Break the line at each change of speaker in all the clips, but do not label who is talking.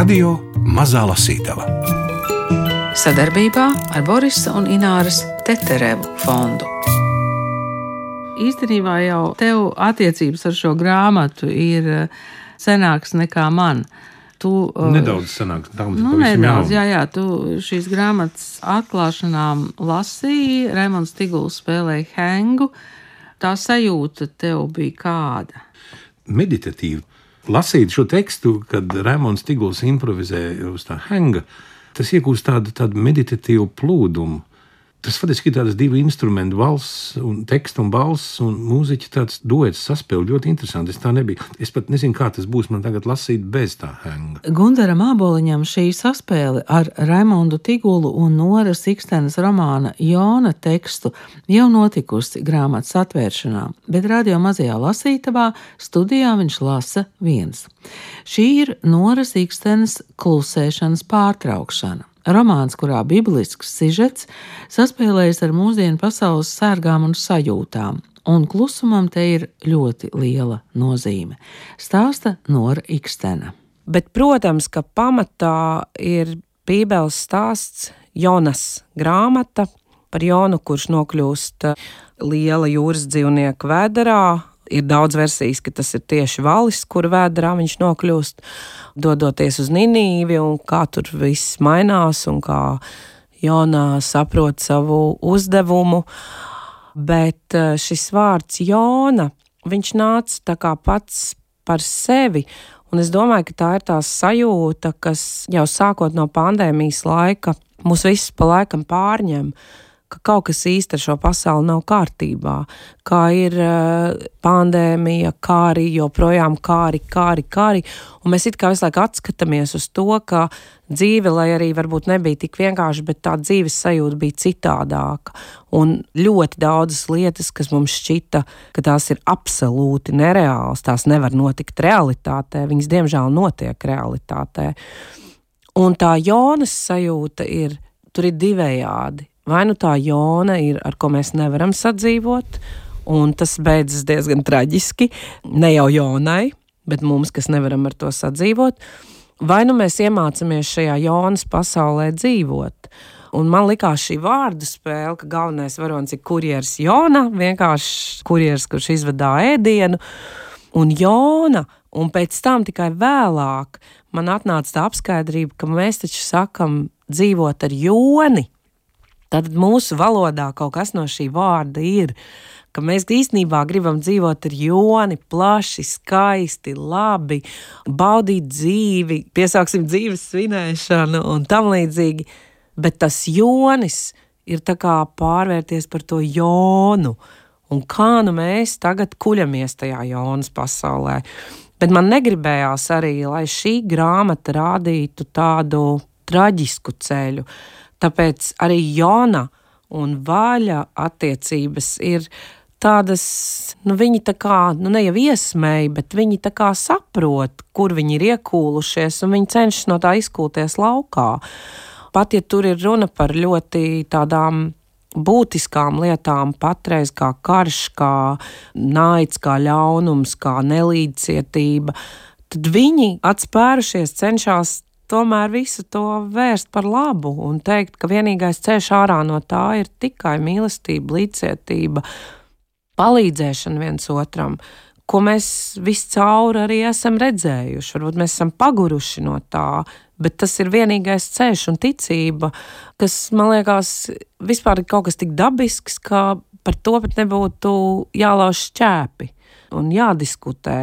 Radio Mazā Lasītava
sadarbībā ar Borisa un Ināras Teterevu fondu.
Īstenībā jau tev attiecības ar šo grāmatu ir eh, senāks nekā man.
Tu, uh, nedaudz senāk, tā
nu, nedaudz, jā, jā, tu šīs grāmatas atklāšanām lasīji, Raimons Tiguls spēlēja Hengu. Tā sajūta tev bija kāda?
Meditatīva. Lasīt šo tekstu, kad Raimons Tiguls improvizē uz tā Henga, tas iegūst tādu, tādu meditatīvu plūdumu. Tas faktiski ir tāds divu instrumentu, valsts, un teksta un balss, un mūziķa tāds duets saspēle. Ļoti interesanti. Es tā nebiju. Es pat nezinu, kā tas būs man tagad lasīt bez tā hanga.
Gundaram Aboliņam šī saspēle ar Raimondu Tigulu un Noras Ikstenes romāna Jona tekstu jau notikusi grāmatas atvēršanā, bet radio mazajā lasītavā studijā viņš lasa viens. Šī ir Noras Ikstenes klusēšanas pārtraukšana. Romāns, kurā biblisks sižets saspēlējas ar mūsdienu pasaules sērgām un sajūtām, un klusumam te ir ļoti liela nozīme. Stāsta Nora Ikstena.
Bet, protams, ka pamatā ir Bībeles stāsts Jonas grāmata par Jonu, kurš nokļūst liela jūras dzīvnieka vēderā, ir daudz versijas, ka tas ir tieši valis, kur vēdā viņš nokļūst, dodoties uz Nīnīvi, un kā tur viss mainās, un kā Jonā saprot savu uzdevumu. Bet eh, šis vārds Jona, viņš nāca tā kā pats par sevi. Un es domāju, ka tā ir tā sajūta, kas jau sākot no pandēmijas laika mūs visus pa laikam pārņem ka kaut kas īsti ar šo pasauli nav kārtībā, kā ir uh, pandēmija, kā arī joprojām kāri, kāri, kāri. Un mēs it kā visu laiku atskatāmies uz to, ka dzīve, lai arī varbūt nebija tik vienkārša, bet tā dzīves sajūta bija citādāka. Un ļoti daudzas lietas, kas mums šķita, ka tās ir absolūti nereālas, tās nevar notikt realitātē, viņas diemžēl notiek realitātē. Un tā jonas sajūta ir, tur ir divējādi vai nu tā jona ir, ar ko mēs nevaram sadzīvot, un tas beidzas diezgan traģiski, ne jau jonai, bet mums, kas nevaram ar to sadzīvot, vai nu mēs iemācāmies šajā jonas pasaulē dzīvot. Un man likās šī vārdu spēle, ka galvenais varonis ir kurjeris Jona, vienkārši kurjeris, kurš izvadā ēdienu, un Jona, un pēc tam tikai vēlāk man atnāca tā apskaidrība, ka mēs taču sakam dzīvot ar joni, Tad mūsu valodā kaut kas no šī vārda ir, ka mēs īstenībā gribam dzīvot ar joni, plaši, skaisti, labi, baudīt dzīvi, piesāksim dzīves svinēšanu un tam līdzīgi. Bet tas jonis ir kā pārvērties par to jonu. Un kā nu mēs tagad kuļamies tajā jonas pasaulē. Bet man negribējās arī, lai šī grāmata rādītu tādu traģisku ceļu, Tāpēc arī Jona un Vāļa attiecības ir tādas, nu, viņi tā kā, nu, ne jau iesmēja, bet viņi tā kā saprot, kur viņi ir iekūlušies, un viņi cenšas no tā izkūties laukā. Pat ja tur ir runa par ļoti tādām būtiskām lietām, patreiz kā karš, kā naids, kā ļaunums, kā nelīdzcietība, tad viņi atspērušies cenšas tomēr visu to vērst par labu un teikt, ka vienīgais ceļš ārā no tā ir tikai mīlestība, līdzcietība, palīdzēšana viens otram, ko mēs viscaur arī esam redzējuši. Varbūt mēs esam paguruši no tā, bet tas ir vienīgais ceļš un ticība, kas man liekas, vispār ir kaut kas tik dabisks, ka par to pat nebūtu jālauž šķēpi un jādiskutē.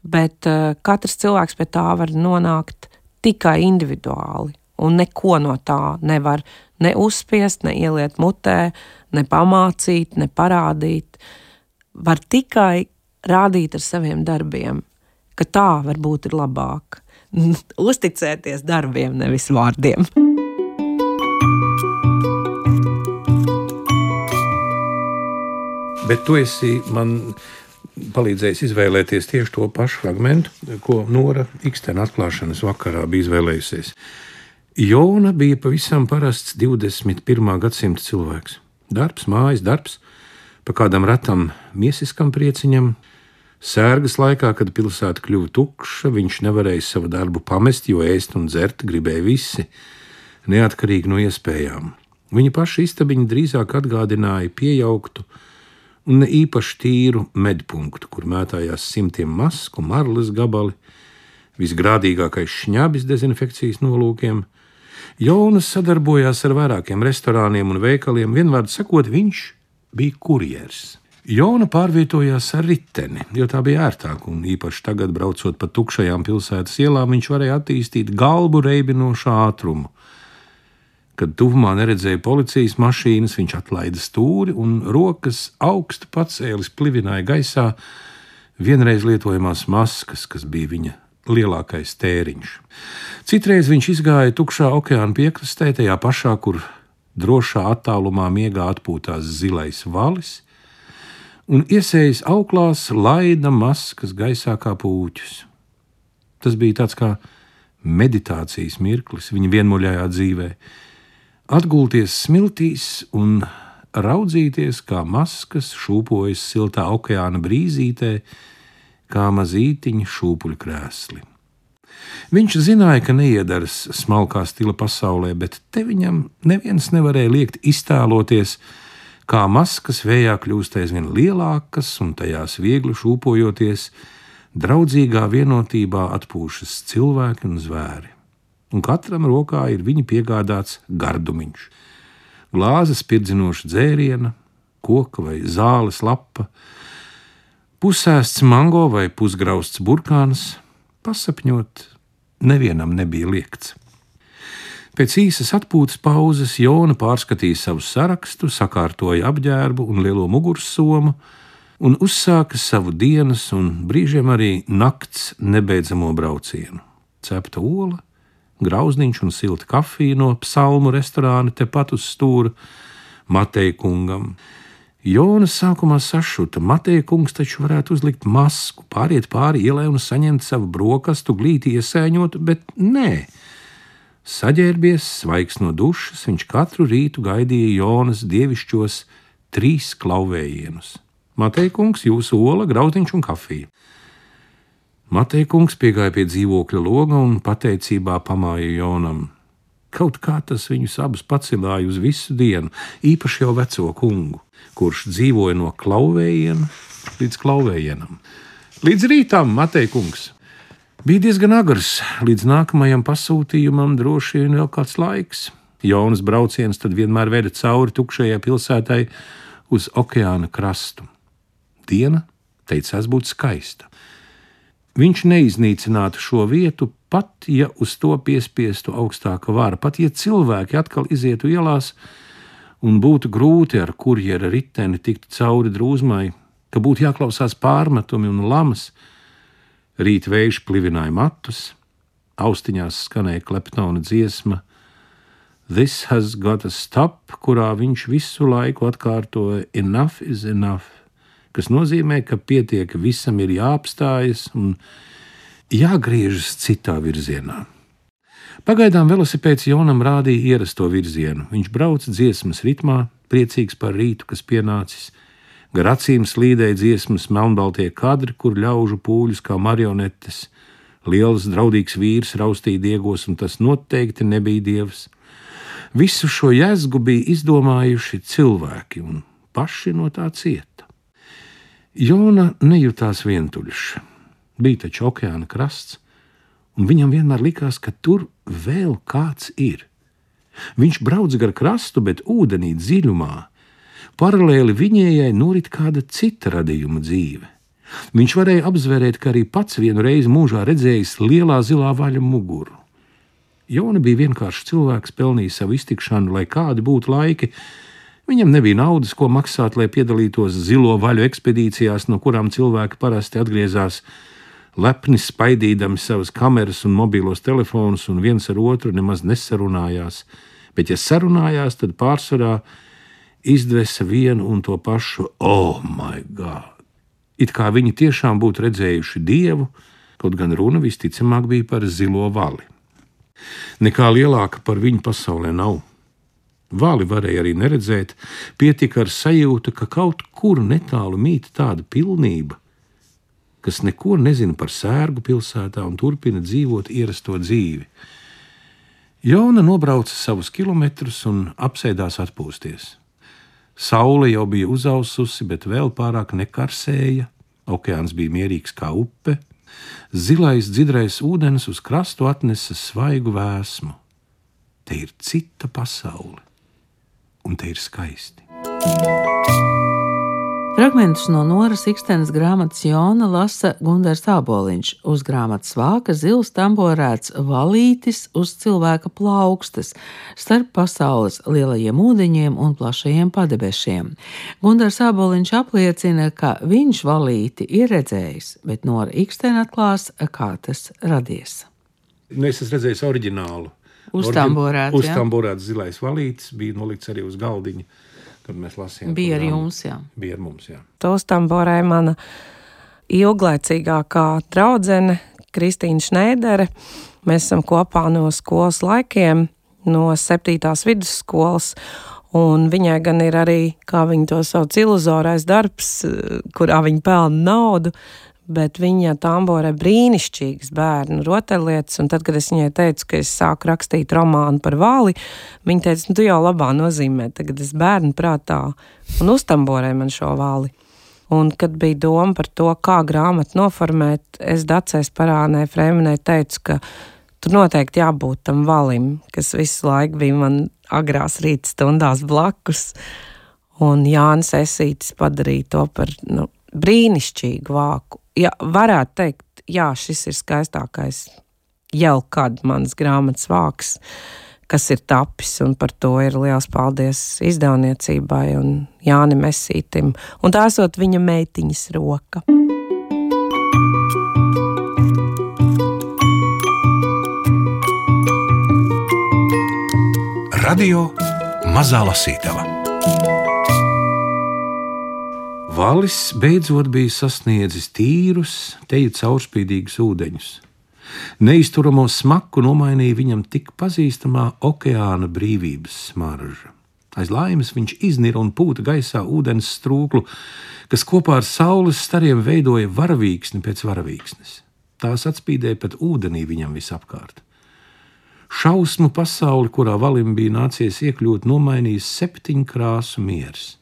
Bet uh, katrs cilvēks pie tā var nonākt tikai individuāli. Un neko no tā nevar ne uzspiest, ne ieliet mutē, ne pamācīt, ne parādīt. Var tikai rādīt ar saviem darbiem, ka tā varbūt ir labāk. Uzticēties darbiem, nevis vārdiem.
Bet tu esi man palīdzējis izvēlēties tieši to pašu fragment, ko Nora Ikstena atklāšanas vakarā bija izvēlējusies. Jona bija pavisam parasts 21. gadsimta cilvēks. Darbs, mājas darbs, pa kādam ratam miesiskam prieciņam, Sērgas laikā, kad pilsēta kļuva tukša, viņš nevarēja savu darbu pamest, jo ēst un dzert gribēja visi, neatkarīgi no iespējām. Viņa paša istabiņa drīzāk atgādināja pieaugtu un ne īpaši tīru medpunktu, kur mētājās simtiem masku, marlas gabali, visgrādīgākais šņabis dezinfekcijas nolūkiem. Jonas sadarbojās ar vairākiem restorāniem un veikaliem, vienvārds sakot, viņš bija kurjers. Jona pārvietojās ar riteni, jo tā bija ērtāk, un īpaši tagad, braucot pa tukšajām pilsētas ielām, viņš varēja attīstīt galvu reibinošu ātrumu. Kad tuvumā neredzēja policijas mašīnas, viņš atlaida stūri un rokas augstu pacēlis plivināja gaisā vienreiz lietojamās maskas, kas bija viņa lielākais tēriņš. Citreiz viņš izgāja tukšā okeāna piekrastē, tajā pašā, kur drošā attālumā miegā atpūtās zilais valis un iesējis auklās laida maskas gaisā kā pūķus. Tas bija tāds kā meditācijas mirklis viņa vienmuļajā dzīvē. Atgulties smiltīs un raudzīties, kā maskas šūpojas siltā okeāna brīzītē, kā mazītiņa šūpuļkrēsli. Viņš zināja, ka neiedaras smalkā stila pasaulē, bet te viņam neviens nevarēja liekt iztēloties, kā maskas vējā kļūst aizvien lielākas un tajās viegli šūpojoties, draudzīgā vienotībā atpūšas cilvēki un zvēri. Un katram rokā ir viņa piegādāts gardumiņš, glāzes pirdzinoša dzēriena, koka vai zāles lapa, pusēsts mango vai pusgrausts burkāns, pasapņot, nevienam nebija liekts. Pēc īsas atpūtas pauzes Jona pārskatīja savu sarakstu, sakārtoja apģērbu un lielo mugursomu un uzsāka savu dienas un brīžiem arī nakts nebeidzamo braucienu. Cepta ola, grauzniņš un silta kafija no psalmu restorāna tepat uz stūra Mateja kungam. Jonas sākumā sašuta, Mateja kungs taču varētu uzlikt masku, pāriet pāri ielai un saņemt savu brokastu glīti iesēņot, bet nē, Saģērbies, svaigs no dušas, viņš katru rītu gaidīja Jonas dievišķos trīs klauvējienus. Mateikungs, jūsu ola, grautiņš un kafija. Mateikungs piegāja pie dzīvokļa loga un pateicībā pamāja Jonam. Kaut kā tas viņus abus pacilāja uz visu dienu, īpaši jau veco kungu, kurš dzīvoja no klauvējiena līdz klauvējienam. Līdz rītam, Mateikungs! Bija diezgan agrs, līdz nākamajam pasūtījumam droši vien vēl kāds laiks. Jonas brauciens tad vienmēr veda cauri tukšajai pilsētai uz okeāna krastu. Diena teicās būt skaista. Viņš neiznīcinātu šo vietu, pat ja uz to piespiestu augstāka vara, pat ja cilvēki atkal izietu ielās un būtu grūti ar kurjera riteni tikt cauri drūzmai, ka būtu jāklausās pārmetumi un lamas. Rīt vējš plivināja matus, austiņās skanēja kleptona dziesma. This has got a stop, kurā viņš visu laiku atkārtoja enough is enough, kas nozīmē, ka pietiek, visam ir jāapstājas un jāgriežas citā virzienā. Pagaidām velosipēds Jonam rādīja ierasto virzienu. Viņš brauca dziesmas ritmā, priecīgs par rītu, kas pienācis. Gar acīm slīdēja dziesmas melnbaltie kadri, kur ļaužu pūļus kā marionetes. Liels, draudīgs vīrs raustīja diegos, un tas noteikti nebija dievs. Visu šo jēzgu bija izdomājuši cilvēki, un paši no tā cieta. Jona nejūtās vientuļš. Bija taču okeāna krasts, un viņam vienmēr likās, ka tur vēl kāds ir. Viņš brauc gar krastu, bet ūdenī dziļumā Paralēli viņējai norit kāda cita radījuma dzīve. Viņš varēja apzvērēt, ka arī pats vienu reizi mūžā redzējis lielā zilā vaļa muguru. Jona bija vienkāršs cilvēks, pelnījis savu iztikšanu, lai kādi būtu laiki. Viņam nebija naudas, ko maksāt, lai piedalītos zilo vaļu ekspedīcijās, no kurām cilvēki parasti atgriezās lepni spaidīdami savas kameras un mobilos telefonus, un viens ar otru nemaz nesarunājās. Bet, ja sarunājās, tad pārsvarā izdvesa vienu un to pašu, oh, my God! It kā viņi tiešām būtu redzējuši dievu, kaut gan runa visticamāk bija par zilo vali. Nekā lielāka par viņu pasaulē nav. Vāli varēja arī neredzēt, pietika ar sajūtu, ka kaut kur netālu mīt tāda pilnība, kas neko nezina par sērgu pilsētā un turpina dzīvot ierasto dzīvi. Jona nobrauca savus kilometrus un apsēdās atpūsties. Saule jau bija uzaususi, bet vēl pārāk nekarsēja. Okeāns bija mierīgs kā upe. Zilais, dzidrais ūdens uz krastu atnesa svaigu vēsmu. Te ir cita pasaule, un te ir skaisti.
Fragmentus no Noras Ikstenes grāmatas Jona lasa Gunārs Aboliņš. Uz grāmatas vāka zils tamborēts valītis uz cilvēka plaukstas starp pasaules lielajiem ūdeņiem un plašajiem padebešiem. Gunārs Aboliņš apliecina, ka viņš valīti ir redzējis, bet Nora Ikstena atklās, kā tas radies.
Nu, es esmu redzējis oriģinālu.
Uztamborēts.
Uztamborēts zilais valītis bija nolikts arī uz galdiņa kad mēs lasījām.
Bija ar jums, jā.
Bija ar mums, jā.
Tostamborē mana ilglaicīgākā draudzene Kristīna Šneidere. Mēs esam kopā no skolas laikiem, no septītās vidusskolas. Un viņai gan ir arī, kā viņi to sauc, iluzorais darbs, kurā viņa pelna naudu, bet viņa tamborē brīnišķīgas bērnu rotaļlietas. Tad, kad es viņai teicu, ka es sāku rakstīt romānu par vāli, viņa teica, nu, tu jau labā nozīmē, tagad es bērnu prātā un uztamborēju man šo vāli. Un, kad bija doma par to, kā grāmatu noformēt, es Dacēs parānē Fremenē teicu, ka tur noteikti jābūt tam valim, kas visu laiku bija man agrās rīta stundās blakus. Un Jānis Esītis padarīja to par nu, brīnišķīgu vāku ja varētu teikt, jā, šis ir skaistākais jau kad mans grāmatas vāks, kas ir tapis, un par to ir liels paldies izdevniecībai un Jānim Mesītim, un tā esot viņa meitiņas roka.
Radio Mazā Lasītava.
Valis beidzot bija sasniedzis tīrus, teju caurspīdīgus ūdeņus. Neizturamo smaku nomainīja viņam tik pazīstamā okeāna brīvības smarža. Aiz laimes viņš iznira un pūta gaisā ūdens strūklu, kas kopā ar saules stariem veidoja varavīksni pēc varavīksnes. Tās atspīdēja pat ūdenī viņam visapkārt. Šausmu pasauli, kurā valim bija nācies iekļūt, nomainījis septiņkrāsu miers.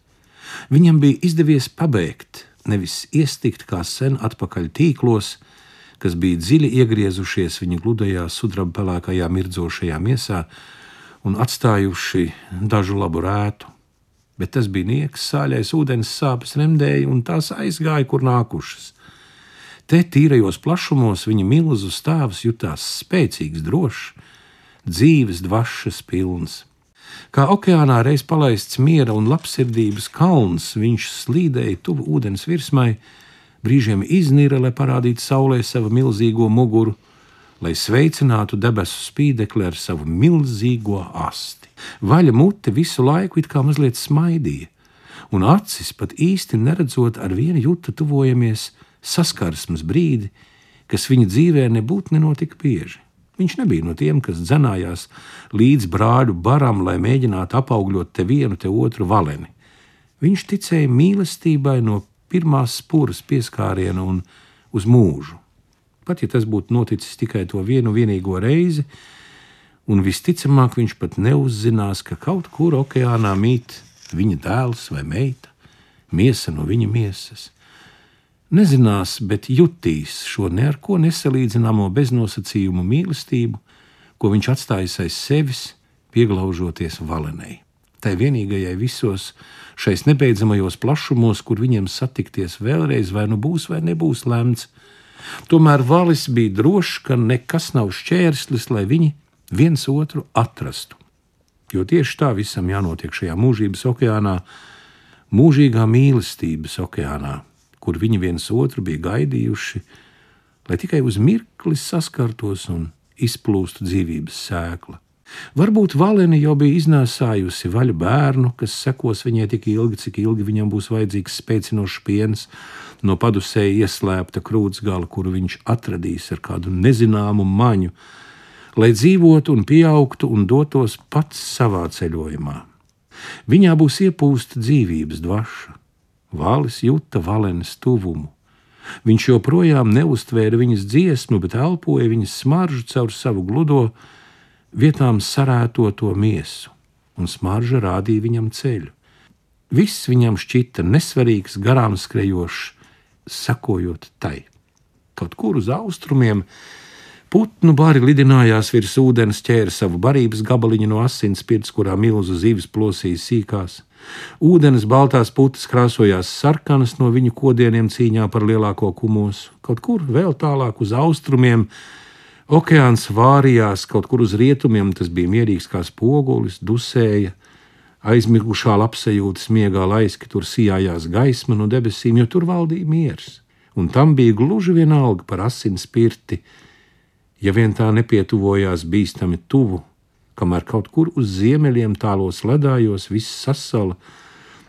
Viņam bija izdevies pabeigt, nevis iestikt kā sen atpakaļ tīklos, kas bija dziļi iegriezušies viņa gludajā, sudraba pelēkajā, mirdzošajā miesā un atstājuši dažu labu rētu. Bet tas bija nieks, sāļais ūdens sāpes remdēja, un tās aizgāja, kur nākušas. Te tīrajos plašumos viņa milzu stāvs jutās spēcīgs, drošs, dzīves dvašas pilns. Kā okeānā reiz palaists miera un labsirdības kalns, viņš slīdēja tuvu ūdens virsmai, brīžiem iznīra, lai parādītu saulē savu milzīgo muguru, lai sveicinātu debesu spīdekli ar savu milzīgo asti. Vaļa mute visu laiku it kā mazliet smaidīja, un acis pat īsti neredzot ar vienu jūtu tuvojamies saskarsmes brīdi, kas viņa dzīvē nebūtu nenotika bieži. Viņš nebija no tiem, kas dzenājās līdz brāļu baram, lai mēģinātu apaugļot te vienu, te otru valeni. Viņš ticēja mīlestībai no pirmās spuras pieskāriena un uz mūžu. Pat ja tas būtu noticis tikai to vienu vienīgo reizi, un visticamāk viņš pat neuzzinās, ka kaut kur okeānā mīt viņa dēls vai meita, miesa no viņa miesas nezinās, bet jutīs šo ne ar ko nesalīdzināmo beznosacījumu mīlestību, ko viņš atstājis aiz sevis, pieglaužoties valenei. Tai vienīgajai visos šais nebeidzamajos plašumos, kur viņiem satikties vēlreiz, vai nu būs vai nebūs lemts. Tomēr valis bija drošs, ka nekas nav šķērslis, lai viņi viens otru atrastu. Jo tieši tā visam jānotiek šajā mūžības okeānā, mūžīgā mīlestības okeānā, kur viņi viens otru bija gaidījuši, lai tikai uz mirkli saskartos un izplūstu dzīvības sēkla. Varbūt Valēna jau bija iznēsājusi vaļu bērnu, kas sekos viņai tik ilgi, cik ilgi viņam būs vajadzīgs spēcinošs piens, no padusēja ieslēpta krūts gala, kuru viņš atradīs ar kādu nezināmu maņu, lai dzīvotu un pieaugtu un dotos pats savā ceļojumā. Viņā būs iepūsta dzīvības dvaša, Vālis jūta Valenes tuvumu. Viņš joprojām neustvēra viņas dziesmu, bet elpoja viņas smaržu caur savu gludo, vietām sarēto to miesu, un smarža rādīja viņam ceļu. Viss viņam šķita nesvarīgs, garām skrejošs, sakojot tai. Kaut kur uz austrumiem Putnu bari lidinājās virs ūdens, ķēra savu barības gabaliņu no asins pirts, kurā milzu zivis plosīja sīkās. Ūdens baltās putas krāsojās sarkanas no viņu kodieniem cīņā par lielāko kumosu. Kaut kur vēl tālāk uz austrumiem okeāns vārījās, kaut kur uz rietumiem tas bija mierīgs kā spogulis, dusēja. Aizmigušā labsajūta smiegā laiski tur sijājās gaisma no debesīm, jo tur valdīja miers. Un tam bija gluži vienalga par asins spirti, ja vien tā nepietuvojās bīstami tuvu, kamēr kaut kur uz ziemeļiem tālos ledājos viss sasala,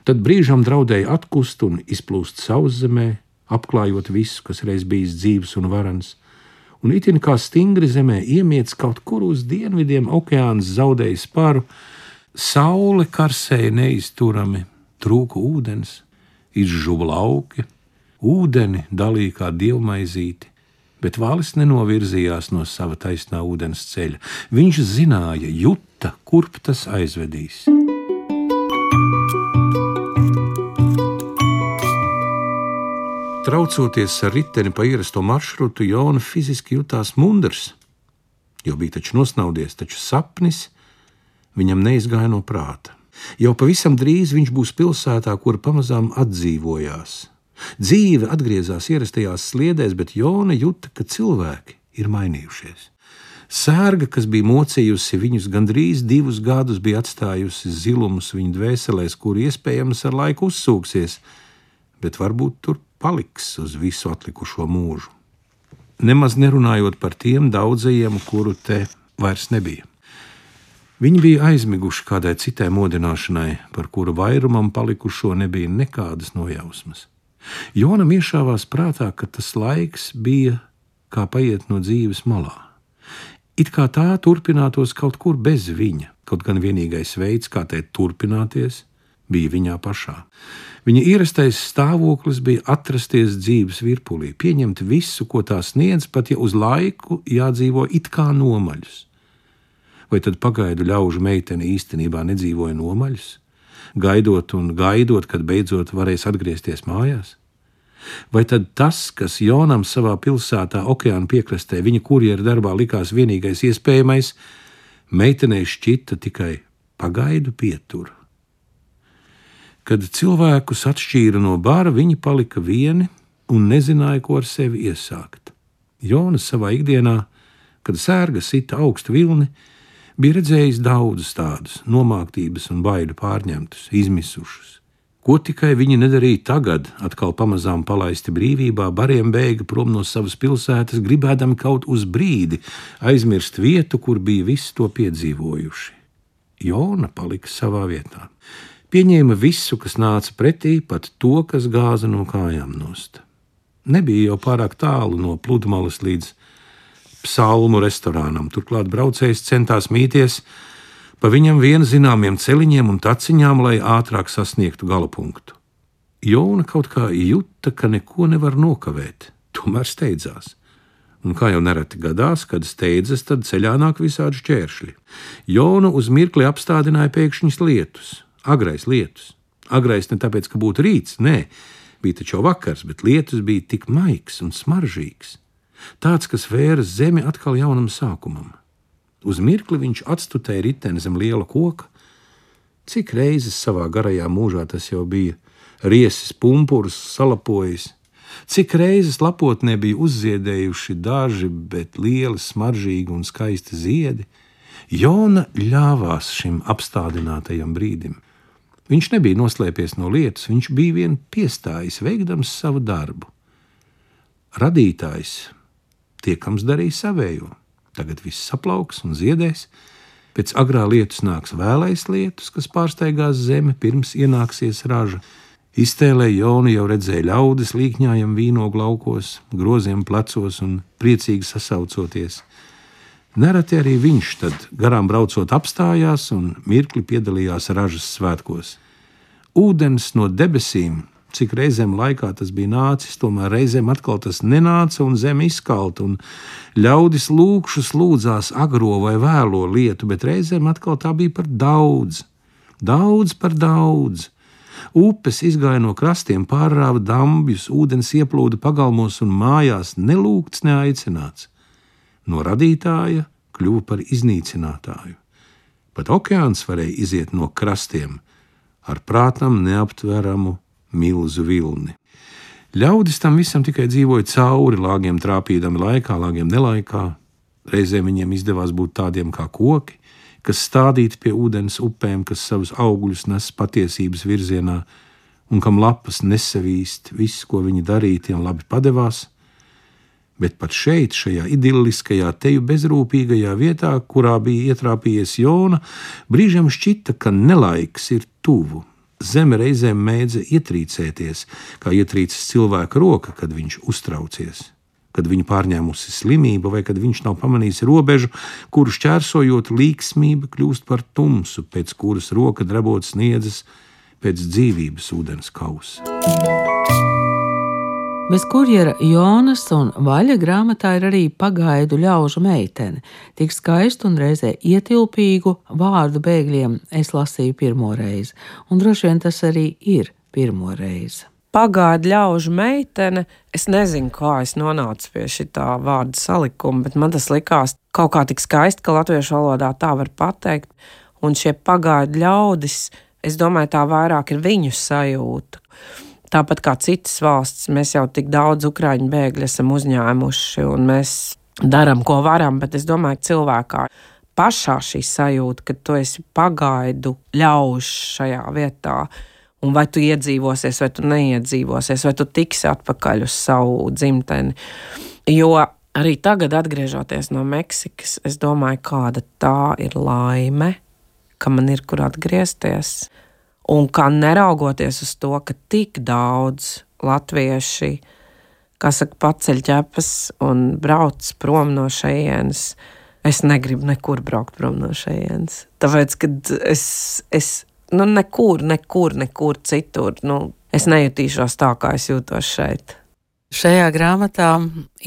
tad brīžam draudēja atkust un izplūst sauszemē, apklājot visu, kas reiz bijis dzīves un varans, un itin kā stingri zemē iemiets kaut kur uz dienvidiem okeāns zaudēja spāru, saule karsēja neizturami, trūka ūdens, izžuva lauki, ūdeni dalīja kā dievmaizīti, bet Vālis nenovirzījās no sava taisnā ūdens ceļa. Viņš zināja, juta, kurp tas aizvedīs. Traucoties ar riteni pa ierasto maršrutu, Jona fiziski jutās mundrs, jo bija taču nosnaudies, taču sapnis viņam neizgāja no prāta. Jau pavisam drīz viņš būs pilsētā, kur pamazām atdzīvojās, Dzīve atgriezās ierastajās sliedēs, bet Jona jūta, ka cilvēki ir mainījušies. Sērga, kas bija mocījusi viņus gandrīz divus gadus, bija atstājusi zilumus viņu dvēselēs, kur iespējams ar laiku uzsūksies, bet varbūt tur paliks uz visu atlikušo mūžu. Nemaz nerunājot par tiem daudzajiem, kuru te vairs nebija. Viņi bija aizmiguši kādai citai modināšanai, par kuru vairumam palikušo nebija nekādas nojausmas. Jonam iešāvās prātā, ka tas laiks bija kā paiet no dzīves malā. It kā tā turpinātos kaut kur bez viņa, kaut gan vienīgais veids, kā tai turpināties, bija viņā pašā. Viņa ierastais stāvoklis bija atrasties dzīves virpulī, pieņemt visu, ko tā sniedz, pat ja uz laiku jādzīvo it kā nomaļus. Vai tad pagaidu ļaužu meitene īstenībā nedzīvoja nomaļus? Gaidot un gaidot, kad beidzot varēs atgriezties mājās? Vai tad tas, kas Jonam savā pilsētā, okeāna piekrastē, viņa kurjeru darbā likās vienīgais iespējamais, meitenei šķita tikai pagaidu pietura? Kad cilvēkus atšķīra no bāra, viņi palika vieni un nezināja, ko ar sevi iesākt. Jonas savā ikdienā, kad sērga sita augstu vilni, bija redzējis daudzus tādus nomāktības un baidu pārņemtus, izmisušus. Ko tikai viņi nedarīja tagad, atkal pamazām palaisti brīvībā, bariem bēga prom no savas pilsētas, gribēdami kaut uz brīdi aizmirst vietu, kur bija visi to piedzīvojuši. Jona palika savā vietā. Pieņēma visu, kas nāca pretī, pat to, kas gāza no kājām nost. Nebija jau pārāk tālu no pludmales līdz psalmu restorānam. Turklāt braucējs centās mīties pa viņam vien zināmiem celiņiem un taciņām, lai ātrāk sasniegtu gala punktu. Jona kaut kā jūta, ka neko nevar nokavēt, tomēr steidzās. Un kā jau nereti gadās, kad steidzas, tad ceļā nāk visādi šķēršļi. Jonu uz mirkli apstādināja pēkšņas lietus, agrais lietus. Agrais ne tāpēc, ka būtu rīts, nē, bija taču vakars, bet lietus bija tik maigs un smaržīgs tāds, kas vēras zemi atkal jaunam sākumam. Uz mirkli viņš atstutēja riteni zem liela koka. Cik reizes savā garajā mūžā tas jau bija riesis, pumpurs, salapojis, cik reizes lapotnē bija uzziedējuši daži, bet lieli, smaržīgi un skaisti ziedi, Jona ļāvās šim apstādinātajam brīdim. Viņš nebija noslēpies no lietas, viņš bija vien piestājis, veikdams savu darbu. Radītājs tiekams darīja savējo. Tagad viss saplauks un ziedēs. Pēc agrā lietus nāks vēlais lietus, kas pārsteigās zemi pirms ienāksies raža. Iztēlē Jona jau redzēja ļaudis līkņājam vīnogu laukos, groziem plecos un priecīgi sasaucoties. Nereti arī viņš tad garām braucot apstājās un mirkli piedalījās ražas svētkos. Ūdens no debesīm cik reizēm laikā tas bija nācis, tomēr reizēm atkal tas nenāca un zeme izkalta, un ļaudis lūkšus lūdzās agro vai vēlo lietu, bet reizēm atkal tā bija par daudz, daudz par daudz. Upes izgāja no krastiem, pārrāva dambjus, ūdens ieplūda pagalmos un mājās, nelūgts, neaicināts. No radītāja kļuva par iznīcinātāju. Pat okeāns varēja iziet no krastiem ar prātam neaptveramu milzu vilni. Ļaudis tam visam tikai dzīvoja cauri, lāgiem trāpīdami laikā, lāgiem nelaikā. Reizēm viņiem izdevās būt tādiem kā koki, kas stādīti pie ūdens upēm, kas savus augļus nes patiesības virzienā, un kam lapas nesavīst, viss, ko viņi darīja, tiem labi padevās. Bet pat šeit, šajā idilliskajā, teju bezrūpīgajā vietā, kurā bija ietrāpījies Jona, brīžiem šķita, ka nelaiks ir tuvu. Zeme reizēm mēdza ietrīcēties, kā ietrīcas cilvēka roka, kad viņš uztraucies kad viņu pārņēmusi slimība, vai kad viņš nav pamanījis robežu, kuru šķērsojot līksmība kļūst par tumsu, pēc kuras roka drebot sniedzas pēc dzīvības ūdens kausa.
Bez kurjera Jonas un Vaļa grāmatā ir arī pagaidu ļaužu meitene. Tik skaistu un reizē ietilpīgu vārdu bēgļiem es lasīju pirmo reizi, un droši vien tas arī ir pirmo reizi
pagaidu ļaužu meitene. Es nezinu, kā es nonācu pie šī vārda salikuma, bet man tas likās kaut kā tik skaisti, ka latviešu valodā tā var pateikt. Un šie pagaidu ļaudis, es domāju, tā vairāk ir viņu sajūta. Tāpat kā citas valsts, mēs jau tik daudz ukrāņu bēgļu esam uzņēmuši, un mēs darām, ko varam, bet es domāju, ka cilvēkā pašā šī sajūta, ka tu esi pagaidu ļaužs šajā vietā, un vai tu iedzīvosies, vai tu neiedzīvosies, vai tu tiksi atpakaļ uz savu dzimteni. Jo arī tagad, atgriežoties no Meksikas, es domāju, kāda tā ir laime, ka man ir kur atgriezties. Un kā neraugoties uz to, ka tik daudz latvieši, kā saka, paceļ ķepas un brauc prom no šejienes, es negribu nekur braukt prom no šejienes. Tāpēc, kad es, es nu, nekur, nekur, nekur citur. Nu, es nejutīšos tā, kā es jūtos šeit.
Šajā grāmatā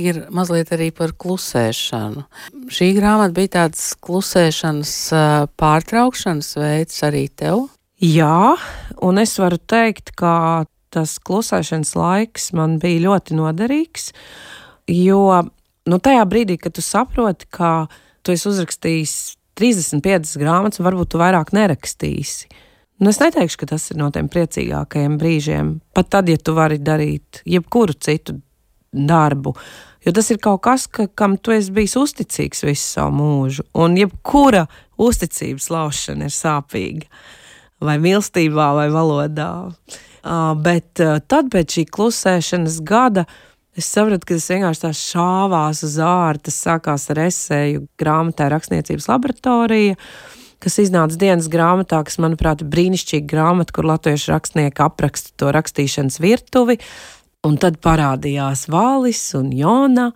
ir mazliet arī par klusēšanu. Šī grāmata bija tāds klusēšanas pārtraukšanas veids arī tev.
Jā, un es varu teikt, ka tas klusēšanas laiks man bija ļoti noderīgs. Jo nu, tajā brīdī, kad tu saproti, ka tu esi uzrakstījis 35 grāmatas, varbūt tu vairāk nerakstīsi. Nu, es neteikšu, ka tas ir no tiem priecīgākajiem brīžiem. Pat tad, ja tu vari darīt jebkuru citu darbu, jo tas ir kaut kas, ka, kam tu esi bijis uzticīgs visu savu mūžu. Un jebkura uzticības laušana ir sāpīga. Vai mīlestībā, vai valodā. Bet tad, pēc šī klusēšanas gada, es sapratu, ka tas vienkārši tā šāvās uz ārā. Tas sākās ar esēju grāmatā Rakstniecības laboratorija. Kas iznāca dienas grāmatā, kas, manuprāt, ir brīnišķīga grāmata, kur latviešu rakstnieki apraksta to rakstīšanas virtuvi. Un tad parādījās Vālis un Jona.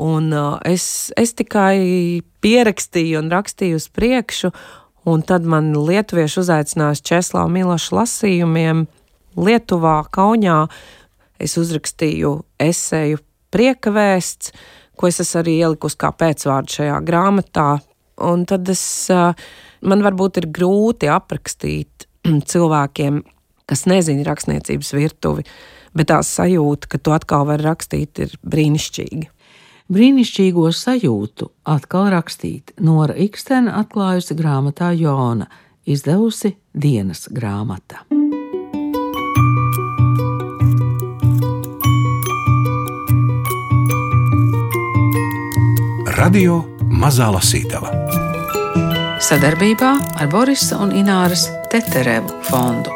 Un es, es tikai pierakstīju un rakstīju uz priekšu, un tad man lietuvieši uzaicinājās Česlāvu Milošu lasījumiem Lietuvā, Kaunijā. Es uzrakstīju esēju prieka vēsts, ko es arī ielikusi kā pēcvārdu šajā grāmatā. Un tad es man varbūt ir grūti aprakstīt cilvēkiem, kas nezina rakstniecības virtuvi, bet tā sajūta, ka to atkal var rakstīt, ir brīnišķīga.
Brīnišķīgo sajūtu atkal rakstīt Nora Ikstena atklājusi grāmatā Jona, izdevusi dienas grāmata.
Radio Mazā Lasītava
sadarbībā ar Borisa un Ināras Teterevu fondu.